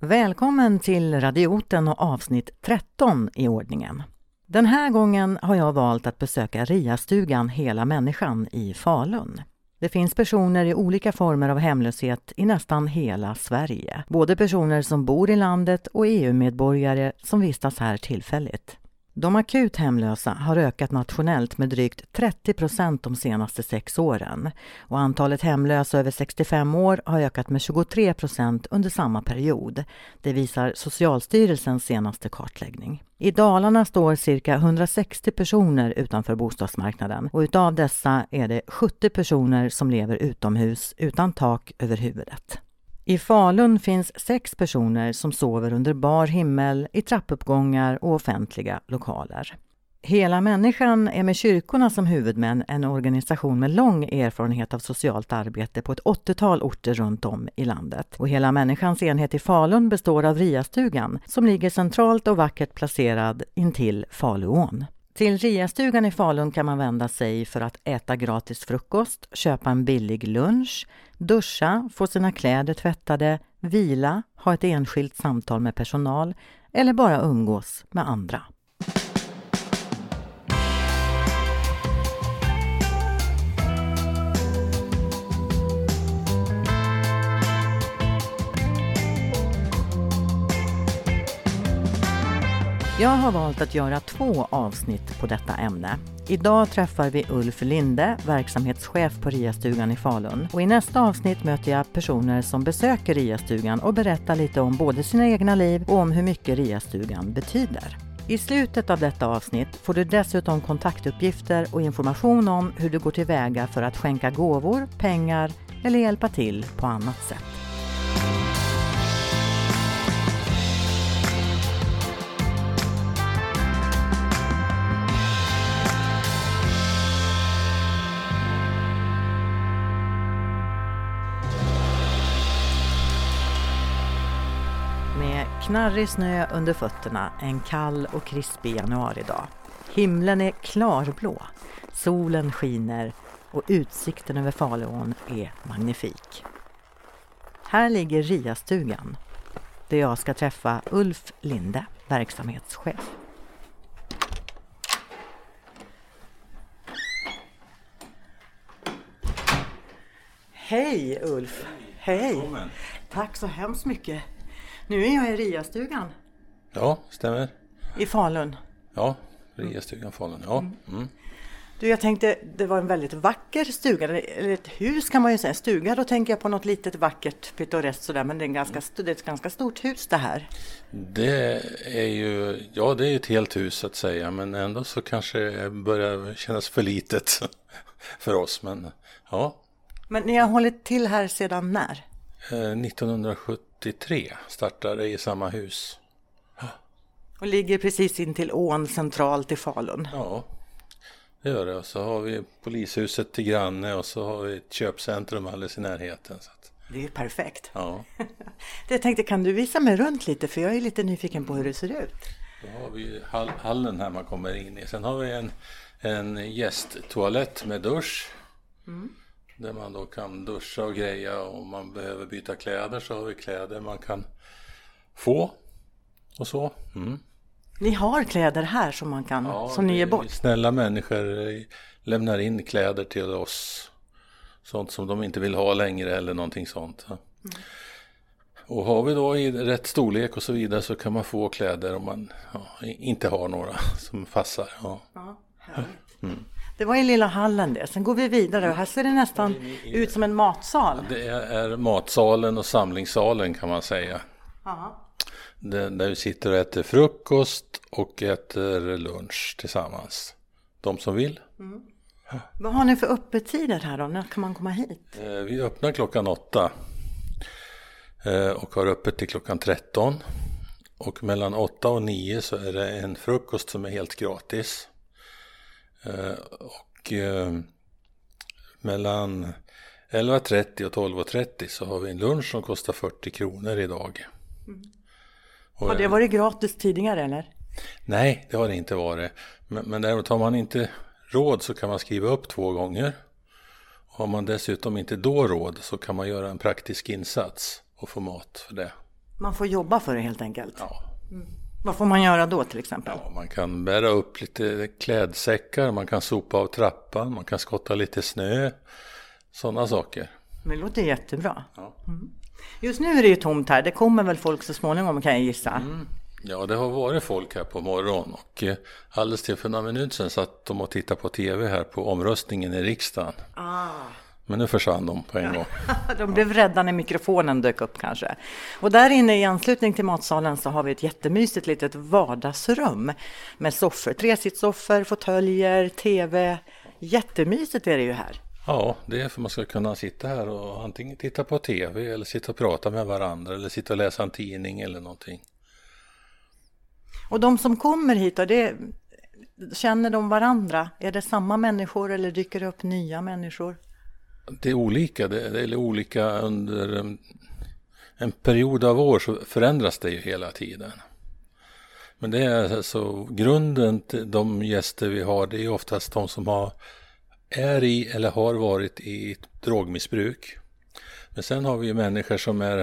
Välkommen till Radioten och avsnitt 13 i ordningen. Den här gången har jag valt att besöka RIA-stugan Hela människan i Falun. Det finns personer i olika former av hemlöshet i nästan hela Sverige. Både personer som bor i landet och EU-medborgare som vistas här tillfälligt. De akut hemlösa har ökat nationellt med drygt 30 procent de senaste sex åren och antalet hemlösa över 65 år har ökat med 23 procent under samma period. Det visar Socialstyrelsens senaste kartläggning. I Dalarna står cirka 160 personer utanför bostadsmarknaden och utav dessa är det 70 personer som lever utomhus utan tak över huvudet. I Falun finns sex personer som sover under bar himmel i trappuppgångar och offentliga lokaler. Hela människan är med kyrkorna som huvudmän en organisation med lång erfarenhet av socialt arbete på ett 80-tal orter runt om i landet. Och Hela människans enhet i Falun består av Riastugan som ligger centralt och vackert placerad intill Faluån. Till Riastugan i Falun kan man vända sig för att äta gratis frukost, köpa en billig lunch, duscha, få sina kläder tvättade, vila, ha ett enskilt samtal med personal eller bara umgås med andra. Jag har valt att göra två avsnitt på detta ämne. Idag träffar vi Ulf Linde, verksamhetschef på RIA-stugan i Falun. Och I nästa avsnitt möter jag personer som besöker RIA-stugan och berättar lite om både sina egna liv och om hur mycket RIA-stugan betyder. I slutet av detta avsnitt får du dessutom kontaktuppgifter och information om hur du går tillväga för att skänka gåvor, pengar eller hjälpa till på annat sätt. Knarrig snö under fötterna en kall och krispig januaridag. Himlen är klarblå, solen skiner och utsikten över Faluån är magnifik. Här ligger Riastugan där jag ska träffa Ulf Linde, verksamhetschef. Hej Ulf! Hej! Tack så hemskt mycket. Nu är jag i Riastugan. Ja, stämmer. I Falun. Ja, Riastugan Falun. Ja. Mm. mm. Du, jag tänkte, det var en väldigt vacker stuga, eller ett hus kan man ju säga. Stuga, då tänker jag på något litet vackert, pittoreskt sådär, men det är, ganska, det är ett ganska stort hus det här. Det är ju, ja det är ett helt hus så att säga, men ändå så kanske det börjar kännas för litet för oss, men ja. Men ni har hållit till här sedan när? Eh, 1970 83 startade i samma hus. Och ligger precis in till ån centralt i Falun. Ja, det gör det. Och så har vi polishuset till granne och så har vi ett köpcentrum alldeles i närheten. Så att... Det är ju perfekt. Ja. jag tänkte, kan du visa mig runt lite? För jag är lite nyfiken på hur det ser ut. Då har vi hallen här man kommer in i. Sen har vi en, en gästtoalett med dusch. Mm. Där man då kan duscha och greja. Om man behöver byta kläder så har vi kläder man kan få. Och så. Mm. Ni har kläder här som man kan, Ja, som ni ger bort. Snälla människor eh, lämnar in kläder till oss. Sånt som de inte vill ha längre eller någonting sånt. ja. Och har vi då i rätt storlek och så vidare så kan man få kläder om man ja, inte har några som passar. Ja. Ja, härligt. Det var i lilla hallen det. Sen går vi vidare och här ser det nästan ut som en matsal. Det är, matsalen och samlingssalen kan man säga. Ja. Där, vi sitter och äter frukost och äter lunch tillsammans. De som vill. Vad har ni för öppettider här då? När kan man komma hit? Eh, Vi öppnar klockan åtta eh, och har öppet till klockan 13. Och mellan åtta och nio så är det en frukost som är helt gratis. Eh, Och eh, mellan 11.30 och 12.30 så har vi en lunch som kostar 40 kronor idag. Och, Har det varit gratis tidigare eller? Nej, det har det inte varit. Men, men däremot har man inte råd så kan man skriva upp två gånger. Har man dessutom inte då råd så kan man göra en praktisk insats och få mat för det. Man får jobba för det helt enkelt? Ja. Mm. Vad får man göra då till exempel? Ja, man kan bära upp lite klädsäckar, man kan sopa av trappan, man kan skotta lite snö. Sådana saker. Det låter jättebra. Ja. Mm. Just nu är det ju tomt här, det kommer väl folk så småningom kan jag gissa? Mm. Ja, det har varit folk här på morgonen och eh, alldeles till för några minuter sedan satt de och tittade på tv här på omröstningen i riksdagen. Ah. Men nu försvann de på en gång. de blev rädda när mikrofonen dök upp kanske. Och där inne i anslutning till matsalen så har vi ett jättemysigt litet vardagsrum med soffor, tresitssoffor, fåtöljer, tv. Jättemysigt är det ju här. Ja, det är för man ska kunna sitta här och antingen titta på tv eller sitta och prata med varandra eller sitta och läsa en tidning eller någonting. Och de som kommer hit, det, känner de varandra? Är det samma människor eller dyker det upp nya människor? Det är olika, det är olika under en, en period av år så förändras det ju hela tiden. Men det är alltså grunden till de gäster vi har, det är oftast de som har, är i eller har varit i drogmissbruk. Men sen har vi ju människor som är,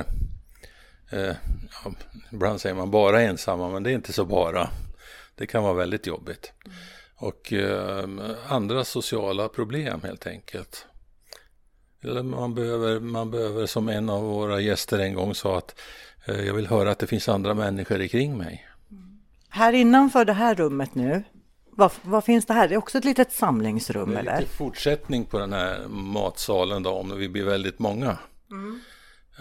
eh, ja, ibland säger man bara ensamma, men det är inte så bara. Det kan vara väldigt jobbigt. Och eh, andra sociala problem helt enkelt. Eller man behöver, man behöver, som en av våra gäster en gång sa, att eh, jag vill höra att det finns andra människor kring mig. Här innanför det här rummet nu, vad, vad, finns det här? Det är också ett litet samlingsrum det är eller? Lite fortsättning på den här matsalen då, om vi blir väldigt många. Mm.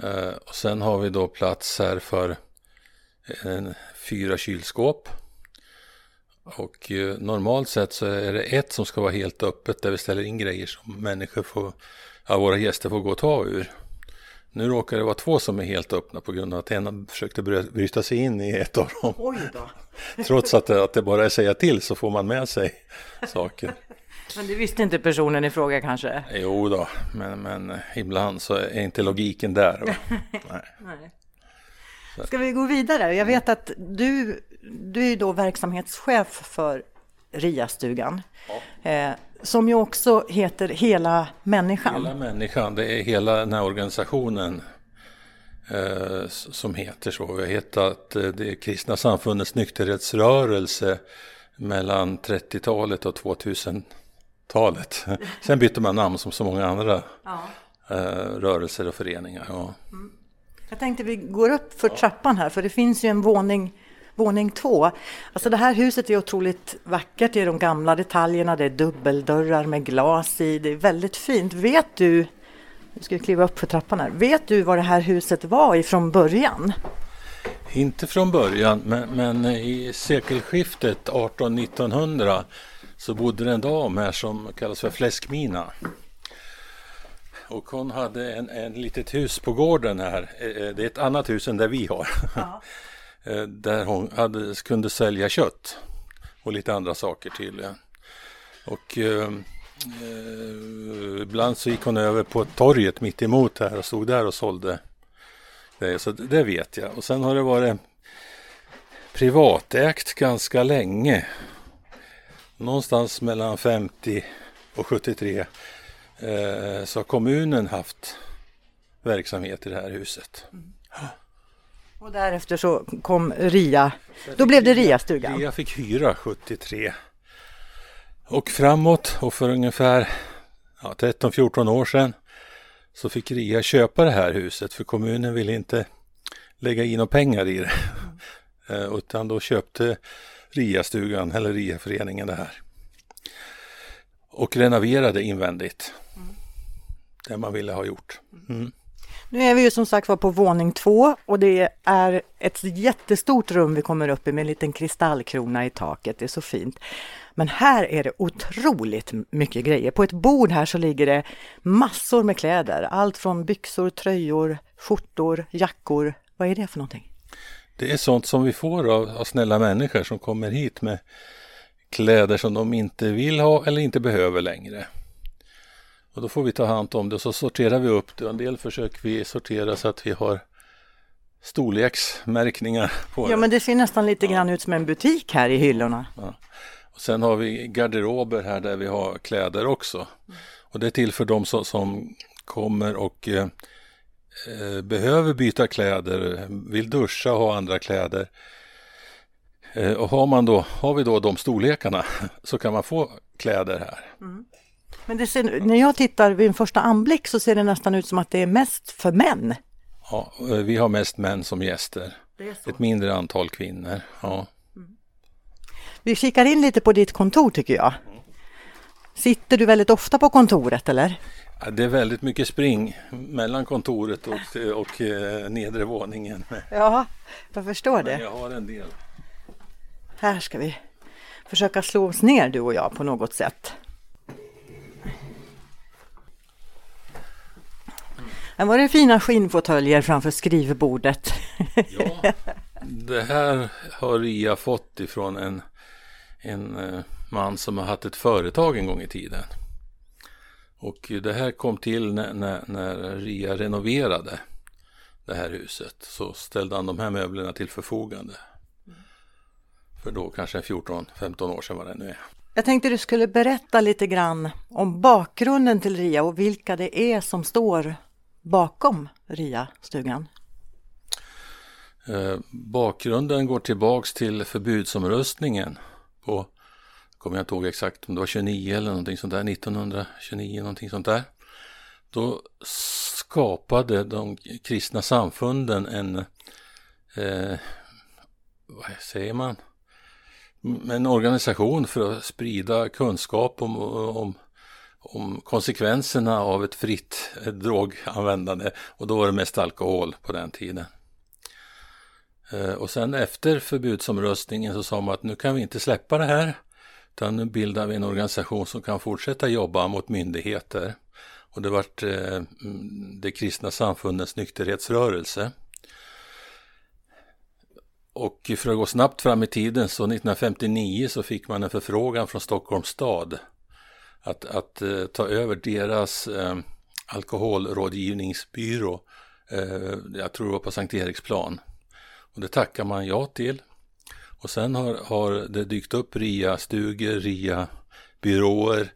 Uh, och sen har vi då plats här för en, fyra kylskåp. Och uh, normalt sett så är det ett som ska vara helt öppet där vi ställer in grejer som människor får ja, våra gäster får gå och ta ur. Nu råkar det vara två som är helt öppna på grund av att en försökte bryta sig in i ett av dem. Oj då. Trots att det, att det bara är säga till så får man med sig saker. Men det visste inte personen i fråga kanske? Jo då, men, men ibland så är inte logiken där. Nej. Nej. Ska vi gå vidare? Jag vet att du, du är då verksamhetschef för RIA-stugan. Ja. Som ju också heter Hela människan. Hela människan, det är hela den här organisationen eh, som heter så. Vi har hetat eh, det Kristna Samfundets nykterhetsrörelse mellan 30-talet och 2000-talet. Sen bytte man namn som så många andra ja. eh, rörelser och föreningar. Ja. Mm. Jag tänkte vi går upp för trappan här, för det finns ju en våning våning två. Alltså det här huset är otroligt vackert, det är de gamla detaljerna, det är dubbeldörrar med glas i, det är väldigt fint. Vet du, nu ska vi kliva upp för trappan här, vet du vad det här huset var ifrån början? Inte från början, men, men i sekelskiftet 1800-1900 så bodde det en dam här som kallas för Fläskmina. Och hon hade en, en litet hus på gården här. Eh, eh, det är ett annat hus än det vi har. Ja. Eh, där hon hade, kunde sälja kött och lite andra saker till. Och eh, eh, ibland så gick hon över på torget mitt emot här och stod där och sålde det. Så det vet jag. Och sen har det varit privatägt ganska länge. Någonstans mellan 50 och 73 eh, så har kommunen haft verksamhet i det här huset. Mm. Och därefter så kom RIA, då blev det RIA-stugan. RIA fick hyra 73. Och framåt och för ungefär ja, 13-14 år sedan så fick RIA köpa det här huset för kommunen ville inte lägga in några pengar i det. Mm. Utan då köpte RIA-stugan eller RIA-föreningen det här. Och renoverade invändigt. Mm. Det man ville ha gjort. Mm. Nu är vi ju som sagt var på våning två och det är ett jättestort rum vi kommer upp i med en liten kristallkrona i taket. Det är så fint. Men här är det otroligt mycket grejer. På ett bord här så ligger det massor med kläder. Allt från byxor, tröjor, skjortor, jackor. Vad är det för någonting? Det är sånt som vi får av, av snälla människor som kommer hit med kläder som de inte vill ha eller inte behöver längre. Och då får vi ta hand om det och så sorterar vi upp det. En del försöker vi sortera så att vi har storleksmärkningar på det. Ja men det ser nästan lite ja. grann ut som en butik här i hyllorna. Ja. Och sen har vi garderober här där vi har kläder också. Och det är till för de som, som kommer och eh, eh, behöver byta kläder, vill duscha och ha andra kläder. Eh, och har, man då, har vi då de storlekarna så kan man få kläder här. Mm. Men ser, när jag tittar vid en första anblick så ser det nästan ut som att det är mest för män. Ja, eh, vi har mest män som gäster. Ett mindre antal kvinnor. Ja. Mm. Vi kikar in lite på ditt kontor tycker jag. Sitter du väldigt ofta på kontoret eller? Ja, det är väldigt mycket spring mellan kontoret och, och eh, nedre våningen. Ja, jag förstår det. Men jag har en del. Här ska vi försöka slå oss ner du och jag på något sätt. Här var det fina skinnfåtöljer framför skrivbordet. Ja, det här har Ria fått ifrån en, en eh, man som har haft ett företag en gång i tiden. Och det här kom till när, när, när Ria renoverade det här huset. Så ställde han de här möblerna till förfogande. För då kanske 14-15 år sedan vad det nu är. Jag tänkte du skulle berätta lite grann om bakgrunden till RIA och vilka det är som står bakom RIA-stugan. Eh, bakgrunden går tillbaks till förbudsomröstningen på, kommer jag inte ihåg exakt om det var 29 eller någonting sånt där, 1929 någonting sånt där. Då skapade de kristna samfunden en, eh, vad säger man, en organisation för att sprida kunskap om, om, om konsekvenserna av ett fritt droganvändande och då var det mest alkohol på den tiden. Eh, och sen efter förbudsomröstningen så sa man att nu kan vi inte släppa det här utan nu bildar vi en organisation som kan fortsätta jobba mot myndigheter. Och det vart eh, mm, det kristna samfundens nykterhetsrörelse. Och för att gå snabbt fram i tiden så 1959 så fick man en förfrågan från Stockholms stad att, att uh, ta över deras uh, alkoholrådgivningsbyrå. Uh, jag tror det var på Sankt Eriksplan. Och det tackar man ja till. Och sen har, har det dykt upp RIA-stugor, RIA-byråer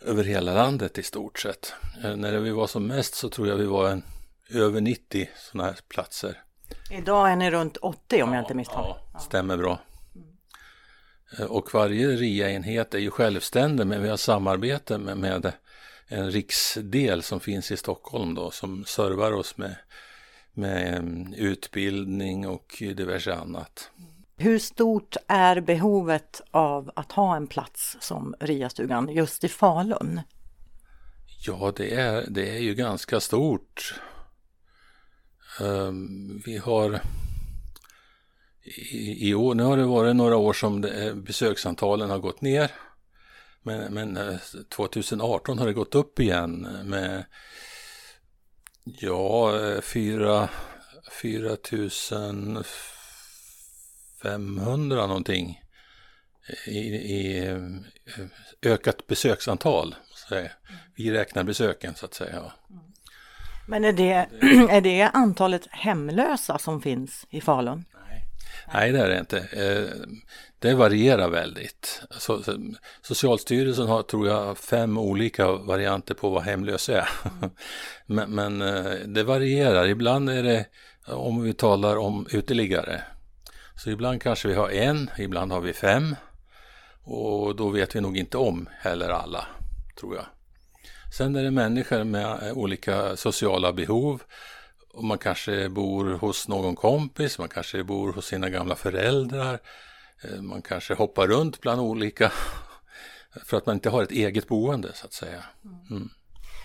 över hela landet i stort sett. när vi var som mest så tror jag vi var en, över 90 sådana här platser. Idag är ni runt 80 om ja, jag inte misstar. Ja, stämmer bra. Mm. Och varje RIA-enhet är ju självständig men vi har samarbete med, med en riksdel som finns i Stockholm då som servar oss med, med utbildning och diverse annat. Hur stort är behovet av att ha en plats som RIA-stugan just i Falun? Ja, det är, det är ju ganska stort. Ehm, vi har i, i, år, nu har det varit några år som det, eh, besöksantalen har gått ner. Men, men eh, 2018 har det gått upp igen med ja, eh, 4, 4500 någonting i, i ökat besöksantal. Vi räknar besöken så att säga. Men är det, är det antalet hemlösa som finns i Falun? Nej, det är det inte. Eh, det varierar väldigt. Socialstyrelsen har, tror jag, fem olika varianter på vad hemlös är. Men, men eh, det varierar. Ibland är det, om vi talar om uteliggare, så ibland kanske vi har en, ibland har vi fem. Och då vet vi nog inte om heller alla, tror jag. Sen är det människor med olika sociala behov. Och man kanske bor hos någon kompis, man kanske bor hos sina gamla föräldrar. Eh, man kanske hoppar runt bland olika för att man inte har ett eget boende så att säga. Mm.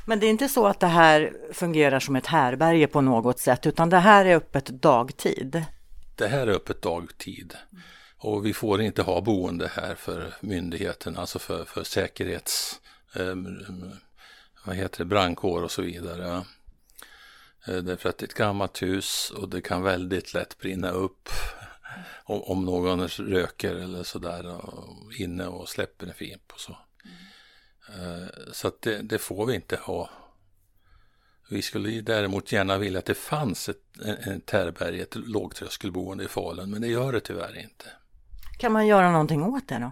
Men det är inte så att det här fungerar som ett härberge på något sätt utan det här är öppet dagtid? Det här är öppet dagtid. Och vi får inte ha boende här för myndigheterna, alltså för, för säkerhets eh, vad heter det, brandkår och så vidare. Eh, därför att det är ett gammalt hus och det kan väldigt lätt brinna upp om, om någon röker eller sådär inne och släpper en fimp och så. Mm. Så att det, det, får vi inte ha. Vi skulle däremot gärna vilja att det fanns ett, ett härberge, ett lågtröskelboende i Falun, men det gör det tyvärr inte. Kan man göra någonting åt det då?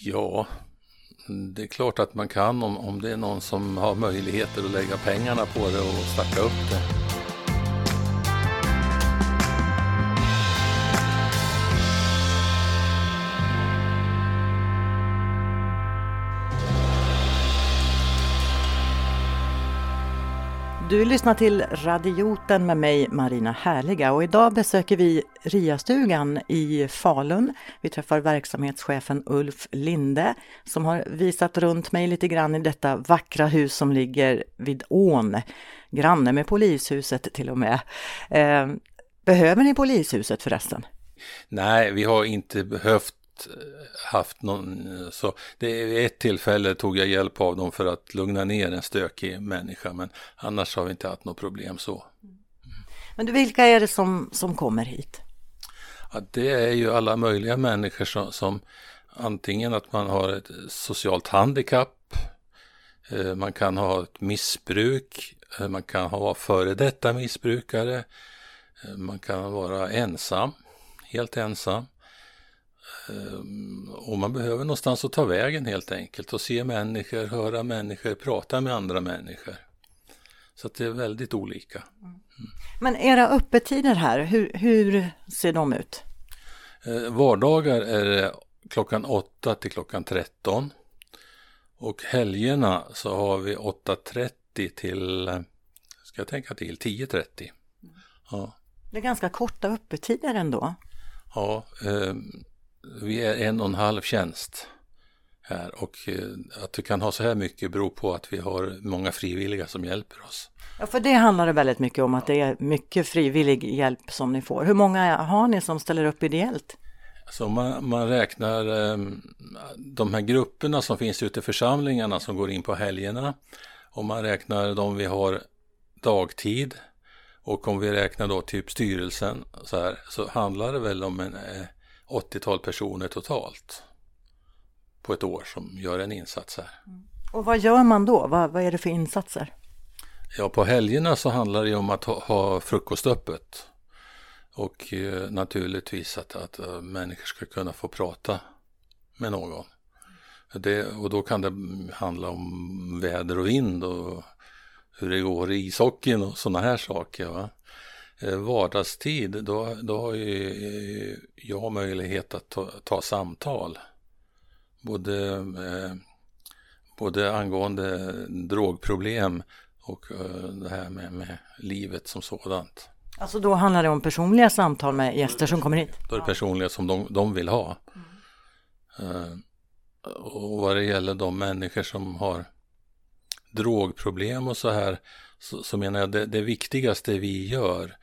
Ja, det är klart att man kan om, om det är någon som har möjligheter att lägga pengarna på det och starta upp det. Du lyssnar till Radioten med mig Marina Härliga och idag besöker vi RIA-stugan i Falun. Vi träffar verksamhetschefen Ulf Linde som har visat runt mig lite grann i detta vackra hus som ligger vid ån. Granne med polishuset till och med. Eh, behöver ni polishuset förresten? Nej, vi har inte behövt haft någon, så det ett tillfälle tog jag hjälp av dem för att lugna ner en stökig människa, men annars har vi inte haft något problem så. Mm. Men du, vilka är det som, som kommer hit? Ja, det är ju alla möjliga människor som, som antingen att man har ett socialt handikapp, eh, man kan ha ett missbruk, eh, man kan ha före detta missbrukare, eh, man kan vara ensam, helt ensam. Ehm, och man behöver någonstans att ta vägen helt enkelt och se människor, höra människor, prata med andra människor. Så det är väldigt olika. Mm. Men era öppettider här, hur, hur ser de ut? Eh, vardagar är det klockan 8 till klockan 13. Och helgerna så har vi 8.30 till, ska jag tänka till, 10.30. Mm. Ja. Det är ganska korta öppettider ändå. Ja, eh, vi är en och en halv tjänst här och eh, att vi kan ha så här mycket beror på att vi har många frivilliga som hjälper oss. Ja, för det handlar det väldigt mycket om att det är mycket frivillig hjälp som ni får. Hur många har ni som ställer upp ideellt? Så man, man räknar um, de här grupperna som finns ute i församlingarna som går in på helgerna och man räknar de vi har dagtid och om vi räknar då typ styrelsen så här så handlar det väl om en eh, 80-tal personer totalt på ett år som gör en insats här. Och vad gör man då? Vad, vad är det för insatser? Ja, på helgerna så handlar det om att ha, ha frukostöppet. Och eh, naturligtvis att, att uh, människor ska kunna få prata med någon. Det, och då kan det handla om väder och vind och hur det går i ishockeyn och sådana här saker. Va? Eh, vardagstid då, då har ju eh, jag möjlighet att ta, ta samtal. Både, eh, både angående drogproblem och eh, det här med, med livet som sådant. Alltså då handlar det om personliga samtal med gäster som kommer hit? Då är det personliga som de, de vill ha. Mm. Eh, och vad det gäller de människor som har drogproblem och så här så, så menar jag det, det viktigaste vi gör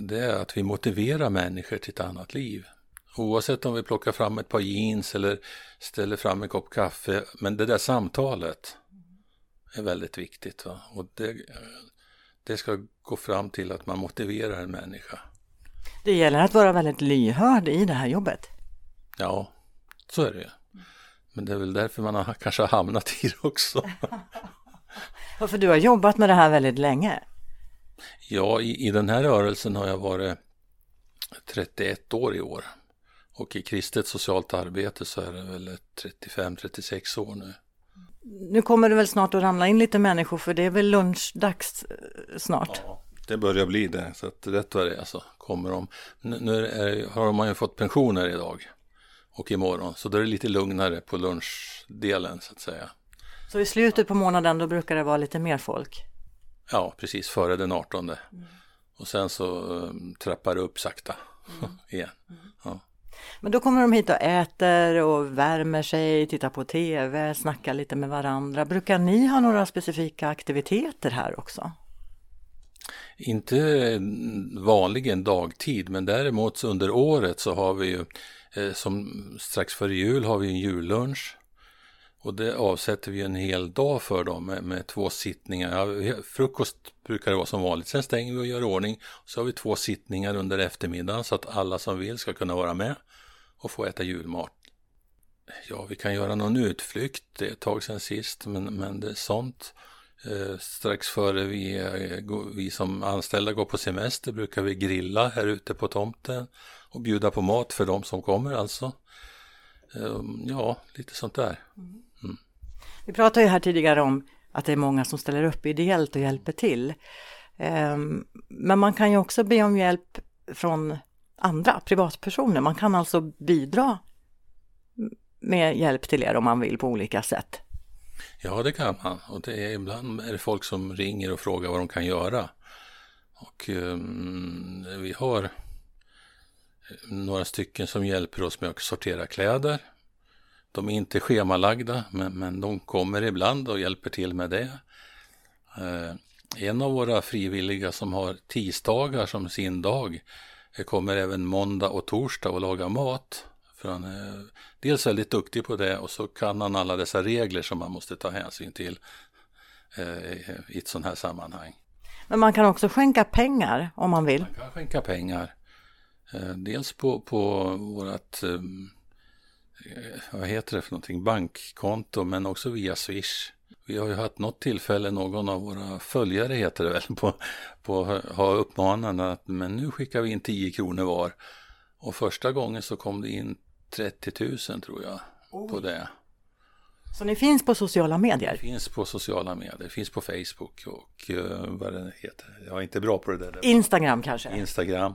det är att vi motiverar människor till ett annat liv. Oavsett om vi plockar fram ett par jeans eller ställer fram en kopp kaffe. Men det där samtalet är väldigt viktigt. Va? Och det, det ska gå fram till att man motiverar en människa. Det gäller att vara väldigt lyhörd i det här jobbet. Ja, så är det. Men det är väl därför man har, kanske har hamnat i det också. För du har jobbat med det här väldigt länge. Ja, i, i den här rörelsen har jag varit 31 år i år. Och i kristet socialt arbete så är det väl 35-36 år nu. Nu kommer det väl snart att ramla in lite människor för det är väl lunchdags eh, snart? Ja, det börjar bli det. Så att rätt vad det är så kommer de. Nu är, har man ju fått pensioner idag och imorgon. Så då är det lite lugnare på lunchdelen så att säga. Så i slutet på månaden då brukar det vara lite mer folk? Ja, precis före den 18. Mm. Och sen så um, trappar det upp sakta mm. igen. Mm. Ja. Men då kommer de hit och äter och värmer sig, tittar på tv, snackar lite med varandra. Brukar ni ha några specifika aktiviteter här också? Inte vanligen dagtid, men däremot under året så har vi ju eh, som strax före jul har vi en jullunch och det avsätter vi en hel dag för dem med, med två sittningar. Ja, frukost brukar det vara som vanligt. Sen stänger vi och gör ordning. Så har vi två sittningar under eftermiddagen så att alla som vill ska kunna vara med och få äta julmat. Ja, vi kan göra någon utflykt. Det är ett tag sedan sist, men, men det är sånt. Eh, strax före vi, eh, vi som anställda går på semester brukar vi grilla här ute på tomten och bjuda på mat för de som kommer alltså. Eh, ja, lite sånt där. Mm. Vi pratade ju här tidigare om att det är många som ställer upp ideellt och hjälper till. Ehm, men man kan ju också be om hjälp från andra privatpersoner. Man kan alltså bidra med hjälp till er om man vill på olika sätt. Ja, det kan man. Och det är, ibland är det folk som ringer och frågar vad de kan göra. Och um, vi har eh, några stycken som hjälper oss med att sortera kläder. De är inte schemalagda, men, men de kommer ibland och hjälper till med det. Uh, en av våra frivilliga som har tisdagar som sin dag kommer även måndag och torsdag och laga mat. För han är dels väldigt duktig på det och så kan han alla dessa regler som man måste ta hänsyn till eh, i ett sådant här sammanhang. Men man kan också skänka pengar om man vill? Man kan skänka pengar. Eh, dels på, på vårt, eh, vad heter det för någonting, bankkonto men också via Swish. Vi har ju haft något tillfälle, någon av våra följare heter det väl, på, på ha uppmanat att men nu skickar vi in 10 kronor var. Och första gången så kom det in 30 000 tror jag oh. på det. Så ni finns på sociala medier? Det finns på sociala medier, finns på Facebook och uh, vad det heter. Jag är inte bra på det där. Instagram kanske? Instagram.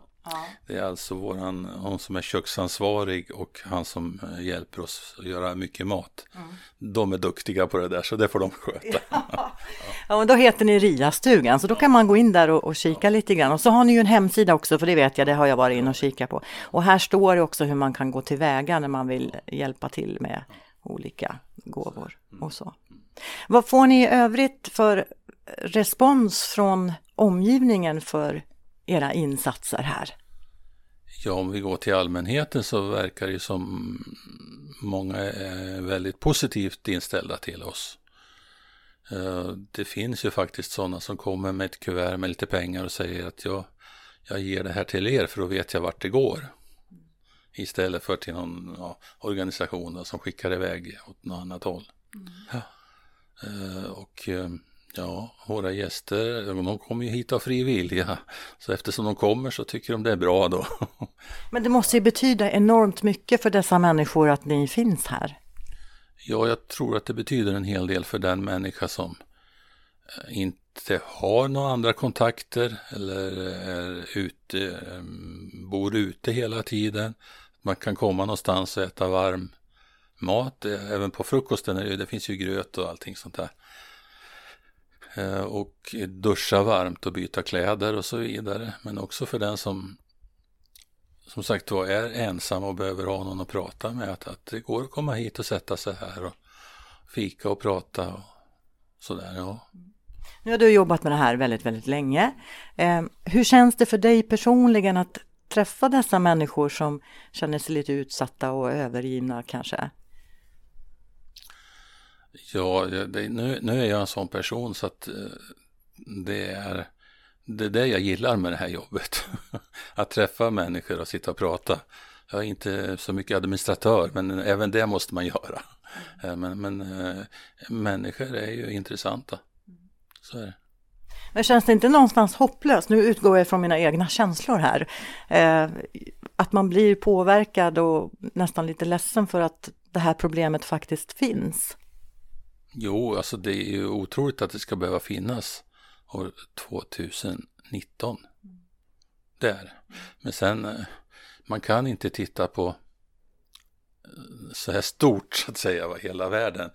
Det är alltså våran, hon som är köksansvarig och han som eh, hjälper oss att göra mycket mat. Mm. De är duktiga på det där så det får de sköta. Ja, ja men då heter ni Ria-stugan så då kan man gå in där och, och kika ja. lite grann. Och så har ni ju en hemsida också för det vet jag, det har jag varit in och kikat på. Och här står det också hur man kan gå tillväga när man vill hjälpa till med olika gåvor och så. Vad får ni i övrigt för respons från omgivningen för era insatser här? Ja, om vi går till allmänheten så verkar det som många är väldigt positivt inställda till oss. Eh, det finns ju faktiskt sådana som kommer med ett kuvert med lite pengar och säger att jag, jag ger det här till er för då vet jag vart det går. Istället för till någon ja, organisation som skickar iväg åt något annat håll. Mm. Ja. Eh, och eh, Ja, våra gäster, de kommer ju hit av fri vilja. Så eftersom de kommer så tycker de det är bra då. Men det måste ju betyda enormt mycket för dessa människor att ni finns här. Ja, jag tror att det betyder en hel del för den människa som eh, inte har några andra kontakter eller är ute, eh, bor ute hela tiden. Man kan komma någonstans och äta varm mat. Även på frukosten, det finns ju gröt och allting sånt där. Eh, och duscha varmt och byta kläder och så vidare. Men också för den som som sagt var är ensam och behöver ha någon att prata med. Att, att det går att komma hit och sätta sig här och fika och prata och sådär. Ja. Nu har du jobbat med det här väldigt, väldigt länge. Eh, hur känns det för dig personligen att träffa dessa människor som känner sig lite utsatta och övergivna kanske? Ja, det, nu, nu är jag en sån person så att eh, det är det är det jag gillar med det här jobbet. att träffa människor och sitta och prata. Jag är inte så mycket administratör, men även det måste man göra. Eh, men, men eh, människor är ju intressanta. Så är det. Men känns det inte någonstans hopplöst? Nu utgår jag från mina egna känslor här. Att man blir påverkad och nästan lite ledsen för att det här problemet faktiskt finns. Jo, alltså det är ju otroligt att det ska behöva finnas år 2019. Där. Men sen, eh, man kan inte titta på eh, så här stort så att säga, va, hela världen.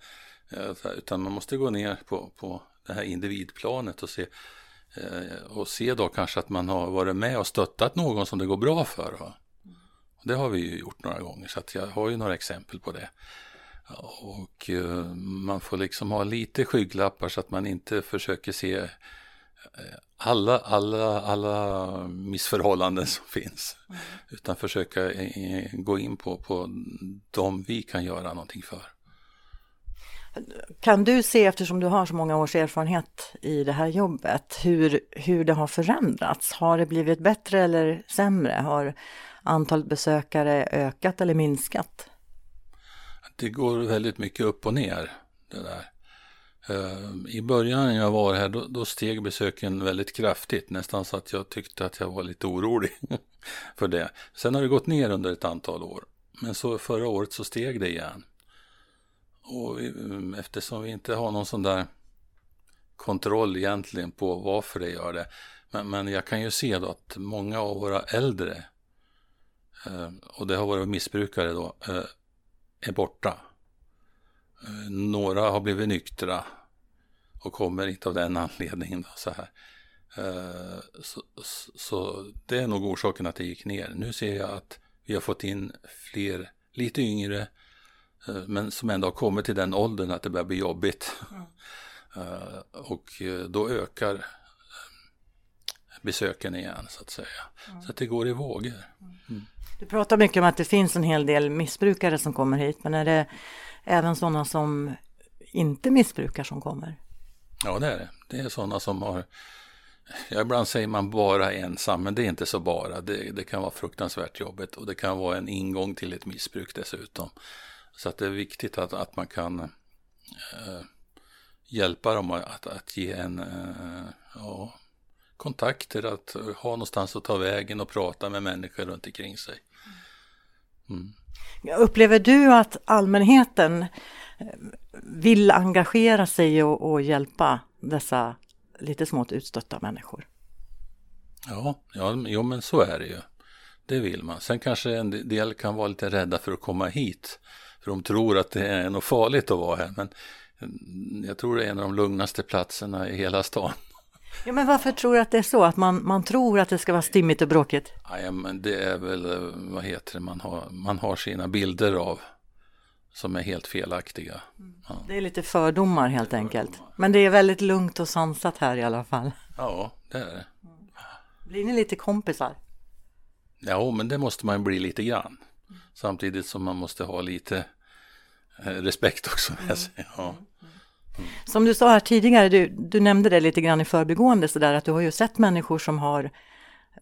Eh, utan man måste gå ner på, på det här individplanet och se och se då kanske att man har varit med och stöttat någon som det går bra för. Va? Och det har vi ju gjort några gånger så att jag har ju några exempel på det. Och eh, man får liksom ha lite skygglappar så att man inte försöker se eh, alla, alla, alla missförhållanden som finns. Mm. Utan försöka eh, gå in på, på de vi kan göra någonting för. Kan du se, eftersom du har så många års erfarenhet i det här jobbet, hur, hur det har förändrats? Har det blivit bättre eller sämre? Har antalet besökare ökat eller minskat? Det går väldigt mycket upp och ner. Det där. Eh, I början när jag var här då, då, steg besöken väldigt kraftigt, nästan så att jag tyckte att jag var lite orolig för det. Sen har det gått ner under ett antal år, men så förra året så steg det igen. Och eh, eftersom vi inte har någon sån där kontroll egentligen på varför det gör det. Men, men jag kan ju se då att många av våra äldre, eh, och det har varit missbrukare då, är borta. Eh, några har blivit nyktra och kommer inte av den anledningen. Då, så, här. Eh, så, så, det är nog orsaken att det gick ner. Nu ser jag att vi har fått in fler lite yngre eh, men som ändå har kommit till den åldern att det börjar bli jobbigt. Mm. Och då ökar besöken igen så att säga. Mm. Så att det går i vågor. Mm. Du pratar mycket om att det finns en hel del missbrukare som kommer hit, men är det även sådana som inte missbrukar som kommer? Ja, det är det. Det är sådana som har Ja, ibland säger man bara ensam, men det är inte så bara. Det, det, kan vara fruktansvärt jobbigt och det kan vara en ingång till ett missbruk dessutom. Så att det är viktigt att, att man kan eh, hjälpa dem att, att ge en eh, ja, kontakter, att ha någonstans att ta vägen och prata med människor runt omkring sig. Mm. Upplever du att allmänheten eh, vill engagera sig och, och hjälpa dessa lite smått utstötta människor? Ja, ja, jo men så är det ju. Det vill man. Sen kanske en del kan vara lite rädda för att komma hit. För de tror att det är något farligt att vara här. Men mm, jag tror det är en av de lugnaste platserna i hela stan. Ja, men varför tror du att det är så? Att man, man tror att det ska vara stimmigt och bråkigt? Ja, men det är väl, eh, vad heter det, man har, man har sina bilder av som är helt felaktiga. Ja. Det är lite fördomar helt enkelt. Men det är väldigt lugnt och sansat här i alla fall. Ja, det är det. Blir ni lite kompisar? Ja, men det måste man bli lite grann. Samtidigt som man måste ha lite eh, respekt också med sig. Ja. Som du sa här tidigare, du, du nämnde det lite grann i förbigående sådär att du har ju sett människor som har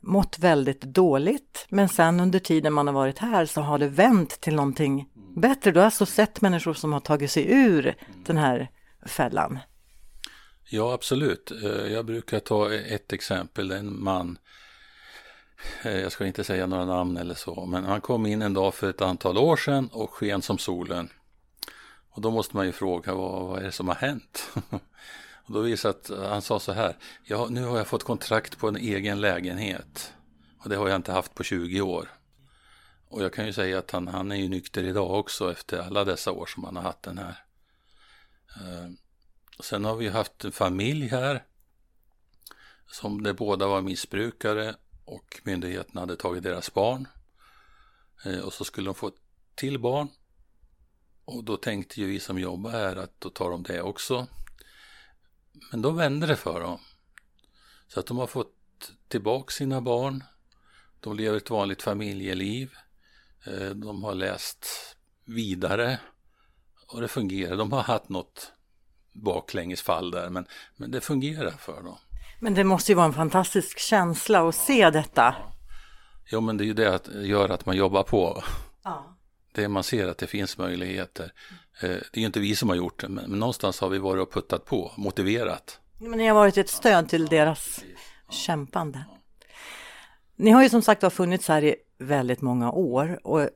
mått väldigt dåligt men sen under tiden man har varit här så har det vänt till någonting bättre. Du har alltså sett människor som har tagit sig ur den här fällan. Ja absolut. Eh, jag brukar ta ett exempel, en man eh, jag ska inte säga några namn eller så, men han kom in en dag för ett antal år sedan och sken som solen. Och då måste man ju fråga vad, vad är det som har hänt? och då visade att han sa så här, ja nu har jag fått kontrakt på en egen lägenhet och det har jag inte haft på 20 år. Och jag kan ju säga att han, han är ju nykter idag också efter alla dessa år som han har haft den här. Eh, sen har vi haft en familj här som de båda var missbrukare och myndigheterna hade tagit deras barn. Eh, och så skulle de få till barn och då tänkte ju vi som jobbar här att då tar de det också. Men då vände det för dem. Så att de har fått tillbaka sina barn. De lever ett vanligt familjeliv. Eh, de har läst vidare och det fungerar. De har haft något baklängesfall där men, men det fungerar för dem. Men det måste ju vara en fantastisk känsla att se detta. Ja. Men det är ju det att gör att man jobbar på. Ja det man ser att det finns möjligheter. Eh, det är ju inte vi som har gjort det, men någonstans har vi varit och puttat på, motiverat. Men ni har varit ett stöd till deras kämpande. Ni har ju som sagt funnits här i väldigt många år och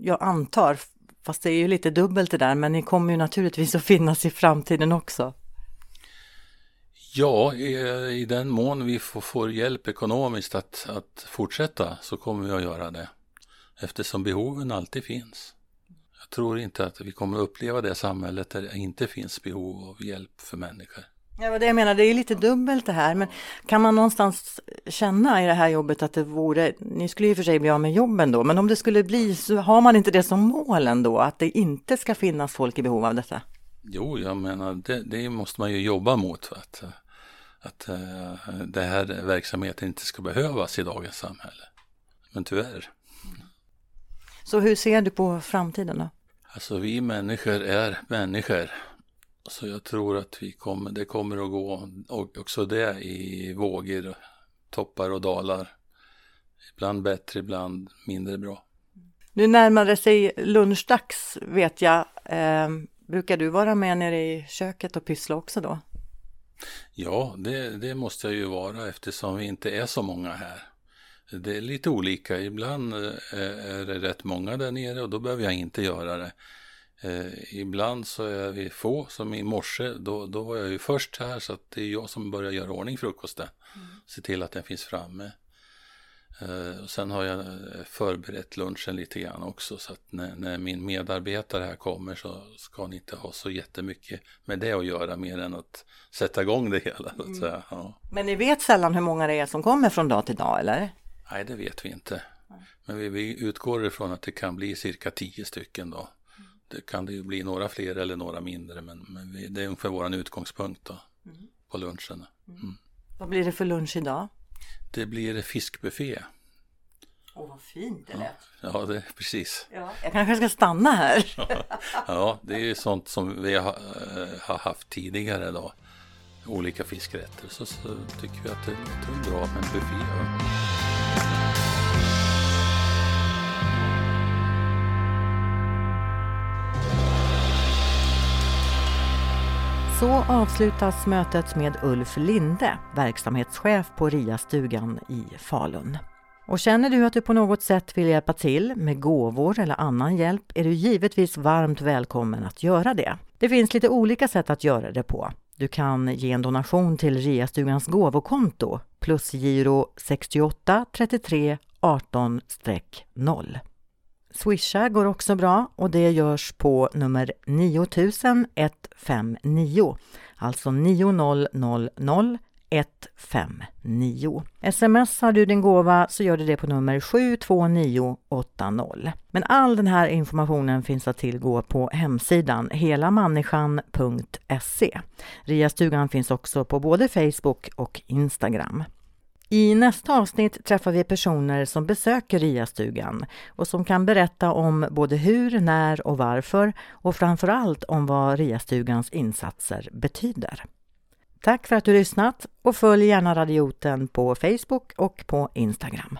jag antar, fast det är ju lite dubbelt det där, men ni kommer ju naturligtvis att finnas i framtiden också. Ja, i, i den mån vi får, får hjälp ekonomiskt att, att fortsätta så kommer vi att göra det eftersom behoven alltid finns. Jag tror inte att vi kommer uppleva det samhället där det inte finns behov av hjälp för människor. Ja, det jag menar, det är lite dubbelt det här, men kan man någonstans känna i det här jobbet att det vore, ni skulle ju för sig bli av med jobben då, men om det skulle bli så har man inte det som mål ändå, att det inte ska finnas folk i behov av detta? Jo, jag menar, det, det måste man ju jobba mot, att, att uh, det här verksamheten inte ska behövas i dagens samhälle. Men tyvärr. Så hur ser du på framtiden då? Alltså vi människor är människor. Så jag tror att vi kommer, det kommer att gå och också det i vågor, toppar och dalar. Ibland bättre, ibland mindre bra. Nu närmar det sig lunchdags vet jag. Eh, brukar du vara med nere i köket och pyssla också då? Ja, det, det måste jag ju vara eftersom vi inte är så många här. Det är lite olika. Ibland eh, är det rätt många där nere och då behöver jag inte göra det. Eh, ibland så är vi få, som i morse, då, då var jag ju först här så att det är jag som börjar göra ordning frukosten. Mm. Se till att den finns framme. Eh, och sen har jag förberett lunchen lite grann också så att när, när, min medarbetare här kommer så ska ni inte ha så jättemycket med det att göra mer än att sätta igång det hela. Så mm. säga. Ja. Men ni vet sällan hur många det är som kommer från dag till dag eller? Nej, det vet vi inte. Men vi, vi utgår ifrån att det kan bli cirka tio stycken då. Mm. Det kan det ju bli några fler eller några mindre men, men vi, det är ungefär vår utgångspunkt då mm. på lunchen. Mm. mm. Vad blir det för lunch idag? Det blir fiskbuffé. Åh, oh, vad fint det lät. Ja, ja det är precis. Ja, jag kanske ska stanna här. ja, det är ju sånt som vi har, äh, har haft tidigare då. Olika fiskrätter. Så, så tycker vi att det låter bra med en buffé. Så avslutas mötet med Ulf Linde, verksamhetschef på RIA-stugan i Falun. Och känner du att du på något sätt vill hjälpa till med gåvor eller annan hjälp är du givetvis varmt välkommen att göra det. Det finns lite olika sätt att göra det på. Du kan ge en donation till RIA-stugans gåvokonto plus giro 68 33 18-0. Swisha går också bra och det görs på nummer 9159, alltså 9000 159. Smsar du din gåva så gör du det på nummer 72980. Men all den här informationen finns att tillgå på hemsidan helamänniskan.se. Ria-stugan finns också på både Facebook och Instagram. I nästa avsnitt träffar vi personer som besöker RIA-stugan och som kan berätta om både hur, när och varför och framför allt om vad RIA-stugans insatser betyder. Tack för att du lyssnat och följ gärna Radioten på Facebook och på Instagram.